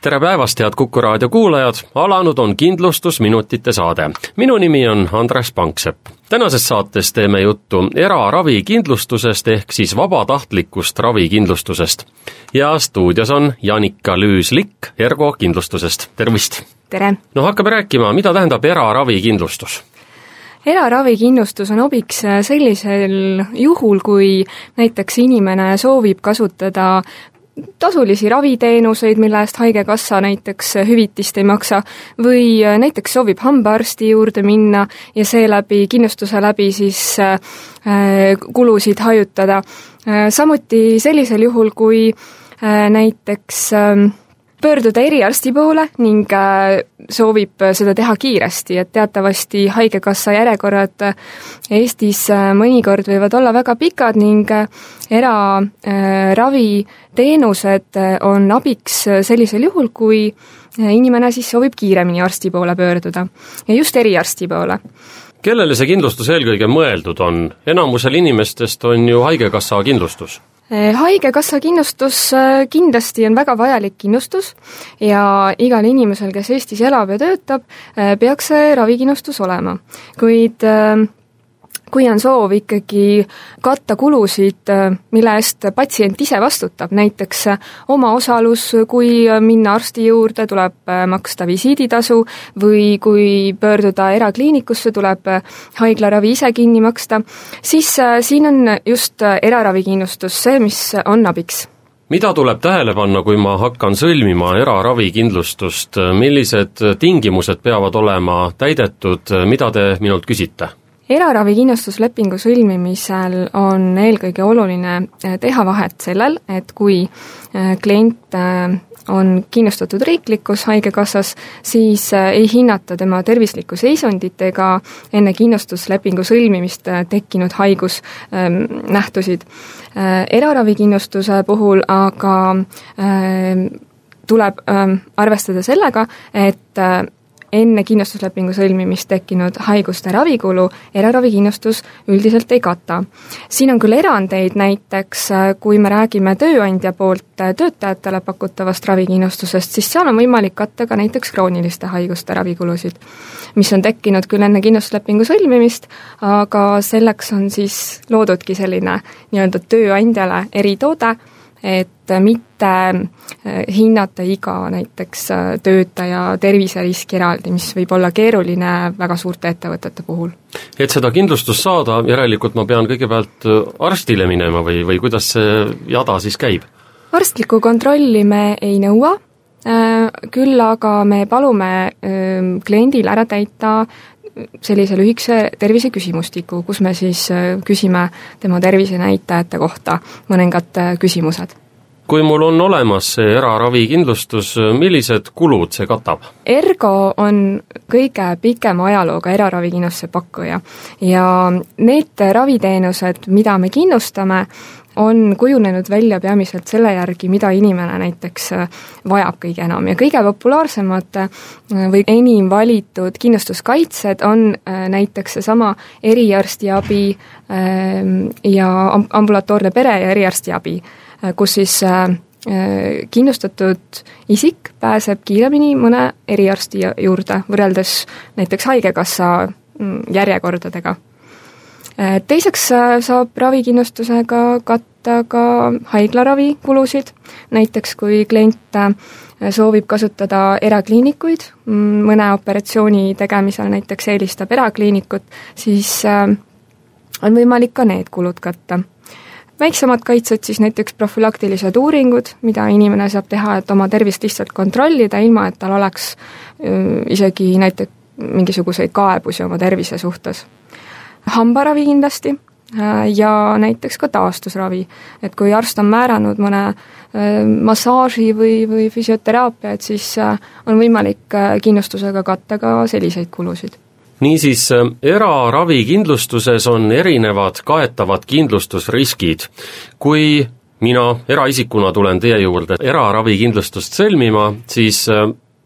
tere päevast, head Kuku raadio kuulajad, alanud on kindlustusminutite saade. minu nimi on Andres Panksepp. tänases saates teeme juttu eraravikindlustusest ehk siis vabatahtlikust ravikindlustusest. ja stuudios on Janika Lüüs-Likk Ergo kindlustusest, tervist! tere! no hakkame rääkima, mida tähendab eraravikindlustus eraravikindlustus on abiks sellisel juhul, kui näiteks inimene soovib kasutada tasulisi raviteenuseid, mille eest Haigekassa näiteks hüvitist ei maksa, või näiteks soovib hambaarsti juurde minna ja seeläbi, kindlustuse läbi siis äh, kulusid hajutada. Äh, samuti sellisel juhul, kui äh, näiteks äh, pöörduda eriarsti poole ning äh, soovib seda teha kiiresti, et teatavasti Haigekassa järjekorrad äh, Eestis äh, mõnikord võivad olla väga pikad ning eraraviteenused on abiks sellisel juhul, kui inimene siis soovib kiiremini arsti poole pöörduda ja just eriarsti poole kellele see kindlustus eelkõige mõeldud on? enamusel inimestest on ju Haigekassa kindlustus haigekassa kindlustus eh, kindlasti on väga vajalik kindlustus ja igal inimesel, kes Eestis elab ja töötab, eh, peaks see ravikindlustus olema. kuid kui on soov ikkagi katta kulusid, mille eest patsient ise vastutab, näiteks omaosalus, kui minna arsti juurde, tuleb maksta visiiditasu või kui pöörduda erakliinikusse, tuleb haiglaravi ise kinni maksta, siis siin on just eraravikindlustus see, mis on abiks. Mida tuleb tähele panna, kui ma hakkan sõlmima eraravikindlustust, millised tingimused peavad olema täidetud, mida te minult küsite? Eraravikindlustuslepingu sõlmimisel on eelkõige oluline eh, teha vahet sellel, et kui eh, klient eh, on kindlustatud riiklikus Haigekassas, siis ei hinnata tema tervislikku seisundit ega enne kindlustuslepingu sõlmimist tekkinud haigusnähtusid. eraravikindlustuse puhul aga tuleb arvestada sellega, et enne kindlustuslepingu sõlmimist tekkinud haiguste ravikulu eraravikindlustus üldiselt ei kata. siin on küll erandeid, näiteks äh, kui me räägime tööandja poolt äh, töötajatele pakutavast ravikindlustusest, siis seal on võimalik katta ka näiteks krooniliste haiguste ravikulusid, mis on tekkinud küll enne kindlustuslepingu sõlmimist, aga selleks on siis loodudki selline nii-öelda tööandjale eritoode, et mitte äh, hinnata iga näiteks äh, töötaja terviseriski eraldi, mis võib olla keeruline väga suurte ettevõtete puhul. et seda kindlustust saada, järelikult ma pean kõigepealt äh, arstile minema või, või kuidas see jada siis käib? arstlikku kontrolli me ei nõua, küll aga me palume kliendil ära täita sellise lühikese terviseküsimustiku, kus me siis äh, küsime tema tervisenäitajate kohta mõningad äh, küsimused kui mul on olemas see eraravikindlustus, millised kulud see katab? Ergo on kõige pikema ajalooga eraravikindlustuse pakkuja. Ja need raviteenused, mida me kindlustame, on kujunenud välja peamiselt selle järgi, mida inimene näiteks äh, vajab kõige enam. Ja kõige populaarsemad äh, või enim valitud kindlustuskaitsed on äh, näiteks seesama eriarstiabi ähm, ja ambulatoorne pere- ja eriarstiabi, kus siis kindlustatud isik pääseb kiiremini mõne eriarsti juurde, võrreldes näiteks Haigekassa mm, järjekordadega Äh, teiseks äh, saab ravikindlustusega katta ka haiglaravikulusid, näiteks kui klient äh, soovib kasutada erakliinikuid, mm, mõne operatsiooni tegemisel näiteks eelistab erakliinikut, siis on võimalik ka need kulud katta. Väiksemad kaitsed siis näiteks profülaktilised uuringud, mida inimene saab teha, et oma tervist lihtsalt kontrollida, ilma et tal oleks isegi näiteks mingisuguseid kaebusi oma tervise suhtes hambaravi kindlasti äh, ja näiteks ka taastusravi. et kui arst on määranud mõne äh, massaaži või, või füsioteraapia, et siis äh, on võimalik kindlustusega katta ka selliseid kulusid niisiis, eraravikindlustuses on erinevad kaetavad kindlustusriskid. kui mina eraisikuna tulen teie juurde eraravikindlustust sõlmima, siis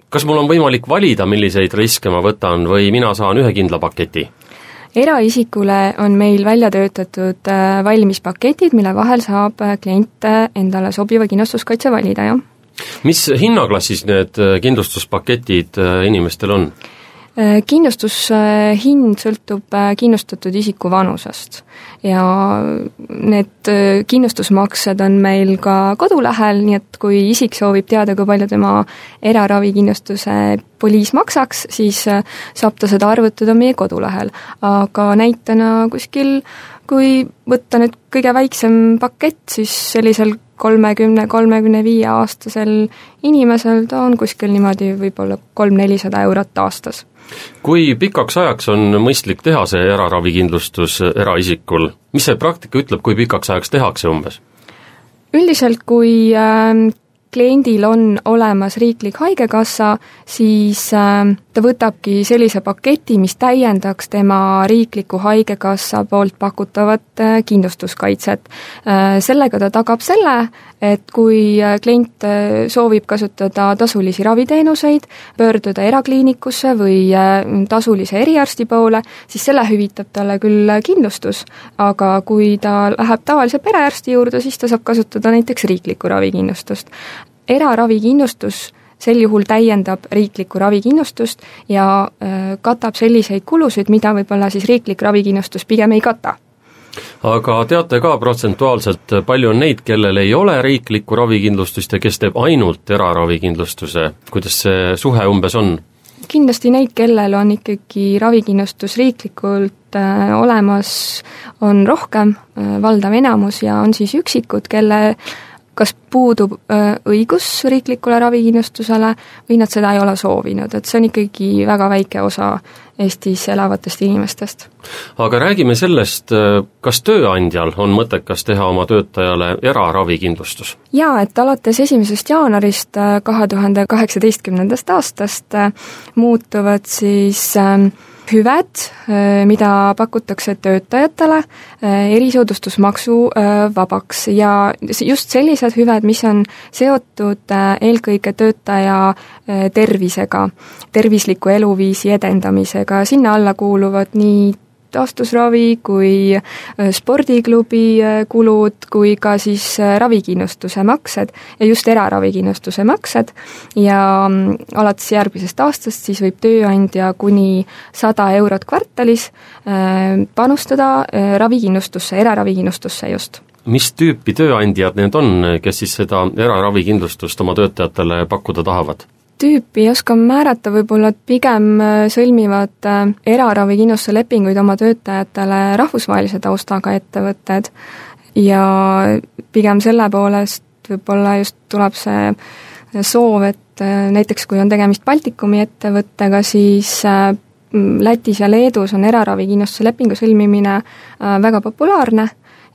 kas mul on võimalik valida, milliseid riske ma võtan või mina saan ühe kindla paketi? eraisikule on meil välja töötatud äh, valmis paketid, mille vahel saab äh, klient äh, endale sobiva kindlustuskaitse valida, jah. mis hinnaklassis need kindlustuspaketid inimestel on? Kindlustushind sõltub kindlustatud isiku vanusest ja need kindlustusmaksed on meil ka kodulehel, nii et kui isik soovib teada, kui palju tema eraravikindlustuse poliis maksaks, siis saab ta seda arvutada meie kodulehel. aga näitena kuskil, kui võtta nüüd kõige väiksem pakett, siis sellisel kolmekümne, kolmekümne viie aastasel inimesel ta on kuskil niimoodi võib-olla kolm-nelisada eurot aastas kui pikaks ajaks on mõistlik teha see eraravikindlustus eraisikul, mis see praktika ütleb, kui pikaks ajaks tehakse umbes? üldiselt, kui äh, kliendil on olemas riiklik haigekassa, siis äh, ta võtabki sellise paketi, mis täiendaks tema riikliku haigekassa poolt pakutavat äh, kindlustuskaitset. Äh, sellega ta tagab selle, et kui klient soovib kasutada tasulisi raviteenuseid, pöörduda erakliinikusse või tasulise eriarsti poole, siis selle hüvitab talle küll kindlustus, aga kui ta läheb tavalise perearsti juurde, siis ta saab kasutada näiteks riiklikku ravikindlustust eraravikindlustus sel juhul täiendab riiklikku ravikindlustust ja äh, katab selliseid kulusid, mida võib-olla siis riiklik ravikindlustus pigem ei kata aga teate ka protsentuaalselt, palju on neid, kellel ei ole riiklikku ravikindlustust ja kes teeb ainult eraravikindlustuse, kuidas see suhe umbes on? kindlasti neid, kellel on ikkagi ravikindlustus riiklikult äh, olemas, on rohkem äh,, valdav enamus, ja on siis üksikud, kelle kas puudub õigus riiklikule ravikindlustusele või nad seda ei ole soovinud, et see on ikkagi väga väike osa Eestis elavatest inimestest. aga räägime sellest, kas tööandjal on mõttekas teha oma töötajale eraravikindlustus? jaa, et alates esimesest jaanuarist kahe tuhande kaheksateistkümnendast aastast muutuvad siis äh, hüved, äh, mida pakutakse töötajatele äh, erisoodustusmaksu äh, vabaks. Ja just sellised hüved, mis on seotud eelkõige töötaja tervisega, tervisliku eluviisi edendamisega, sinna alla kuuluvad nii taastusravi kui äh, spordiklubi äh, kulud, kui ka siis äh, ravikindlustuse maksed ja just eraravikindlustuse maksed ja mm, alates järgmisest aastast siis võib tööandja kuni sada eurot kvartalis panustada ravikindlustusse, eraravikindlustusse just mis tüüpi tööandjad need on, kes siis seda eraravikindlustust oma töötajatele pakkuda tahavad? Tüüpi ei oska määrata, võib-olla pigem äh, sõlmivad äh, eraravikindlustuse lepinguid oma töötajatele rahvusvahelise taustaga ettevõtted. Ja pigem selle poolest võib-olla just tuleb see soov, et äh, näiteks kui on tegemist Baltikumi ettevõttega, siis Lätis ja Leedus on eraravikindlustuse lepingu sõlmimine väga populaarne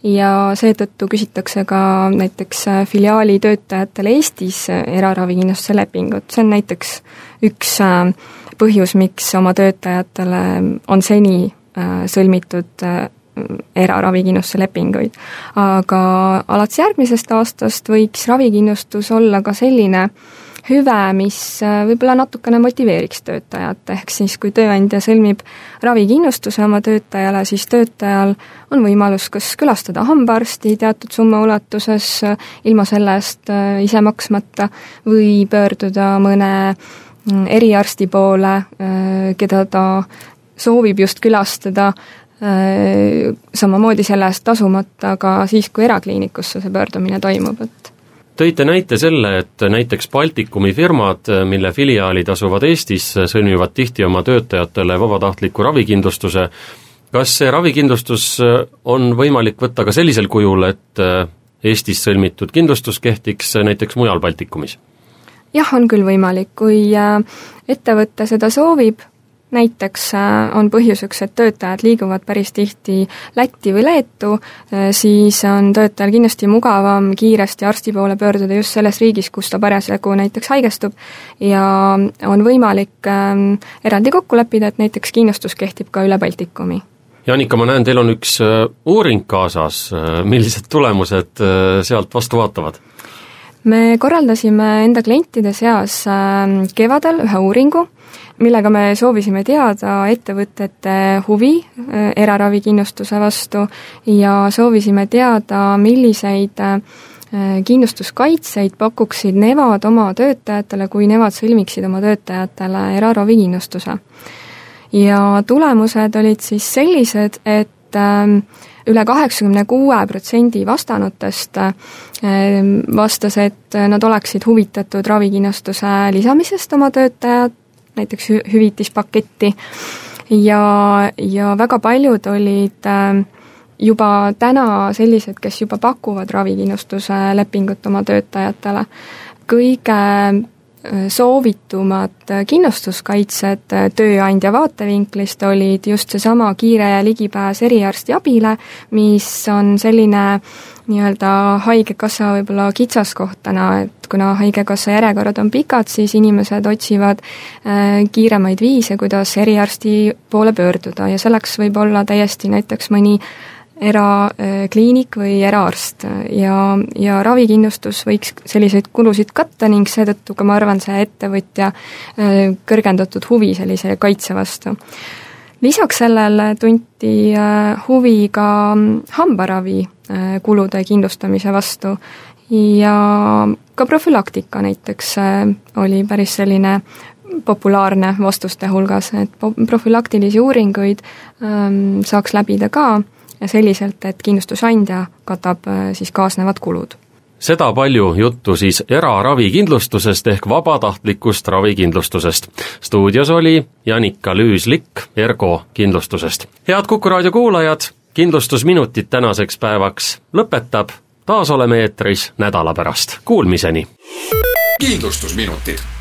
ja seetõttu küsitakse ka näiteks äh, filiaali töötajatele Eestis äh, eraravikindlustuse lepingut, see on näiteks üks äh, põhjus, miks oma töötajatele on seni sõlmitud eraravikindlustuse lepinguid. aga alates järgmisest aastast võiks ravikindlustus olla ka selline hüve, mis äh, võib-olla natukene motiveeriks töötajat, ehk siis kui tööandja sõlmib ravikindlustuse oma töötajale, siis töötajal on võimalus kas külastada hambaarsti teatud summa ulatuses äh, ilma selle eest äh, ise maksmata või pöörduda mõne mm, eriarsti poole, keda ta soovib just külastada, samamoodi selle eest tasumata ka siis, kui erakliinikusse see pöördumine toimub, et tõite näite selle, et näiteks Baltikumi firmad, mille filiaalid asuvad Eestis, sõlmivad tihti oma töötajatele vabatahtliku ravikindlustuse. kas see ravikindlustus on võimalik võtta ka sellisel kujul, et Eestis sõlmitud kindlustus kehtiks näiteks mujal Baltikumis? jah, on küll võimalik, kui ettevõte seda soovib, näiteks äh, on põhjuseks, et töötajad liiguvad päris tihti Lätti või Leetu, äh, siis on töötajal kindlasti mugavam kiiresti arsti poole pöörduda just selles riigis, kus ta parasjagu näiteks haigestub ja on võimalik ähm, eraldi kokku leppida, et näiteks kindlustus kehtib ka üle Baltikumi Janika, ma näen, teil on üks uuring kaasas, millised tulemused sealt vastu vaatavad? me korraldasime enda klientide seas ähm, kevadel ühe uuringu, millega me soovisime teada ettevõtete huvi äh, eraravikindlustuse vastu ja soovisime teada, milliseid äh, kindlustuskaitseid pakuksid nemad oma töötajatele, kui nemad sõlmiksid oma töötajatele eraravikindlustuse. ja tulemused olid siis sellised, et ähm, üle kaheksakümne kuue protsendi vastanutest ehm, vastas, et nad oleksid huvitatud ravikindlustuse lisamisest oma töötajad, näiteks hüvitispaketti, ja, ja väga paljud olid ehm, juba täna sellised, kes juba pakuvad ravikindlustuse lepingut oma töötajatele. kõige soovitumad kindlustuskaitsed tööandja vaatevinklist olid just seesama kiire ligipääs eriarstiabile, mis on selline nii-öelda Haigekassa võib-olla kitsaskoht täna, et kuna Haigekassa järjekorrad on pikad, siis inimesed otsivad äh, kiiremaid viise, kuidas eriarsti poole pöörduda ja selleks võib olla täiesti näiteks mõni erakliinik või eraarst. Ja, ja ravikindlustus võiks selliseid kulusid katta ning seetõttu ka ma arvan, see ettevõtja äh, kõrgendatud huvi sellise kaitse vastu. lisaks sellele tunti äh, huvi ka hambaravi äh, kulude kindlustamise vastu. Ja ka profülaktika näiteks oli päris selline populaarne vastuste hulgas, et profülaktilisi uuringuid ähm, saaks läbida ka selliselt, et kindlustusandja katab äh, siis kaasnevad kulud seda palju juttu siis eraravikindlustusest ehk vabatahtlikust ravikindlustusest. stuudios oli Janika Lüüs-Likk Ergo kindlustusest. head Kuku raadio kuulajad, kindlustusminutid tänaseks päevaks lõpetab, taas oleme eetris nädala pärast, kuulmiseni! kindlustusminutid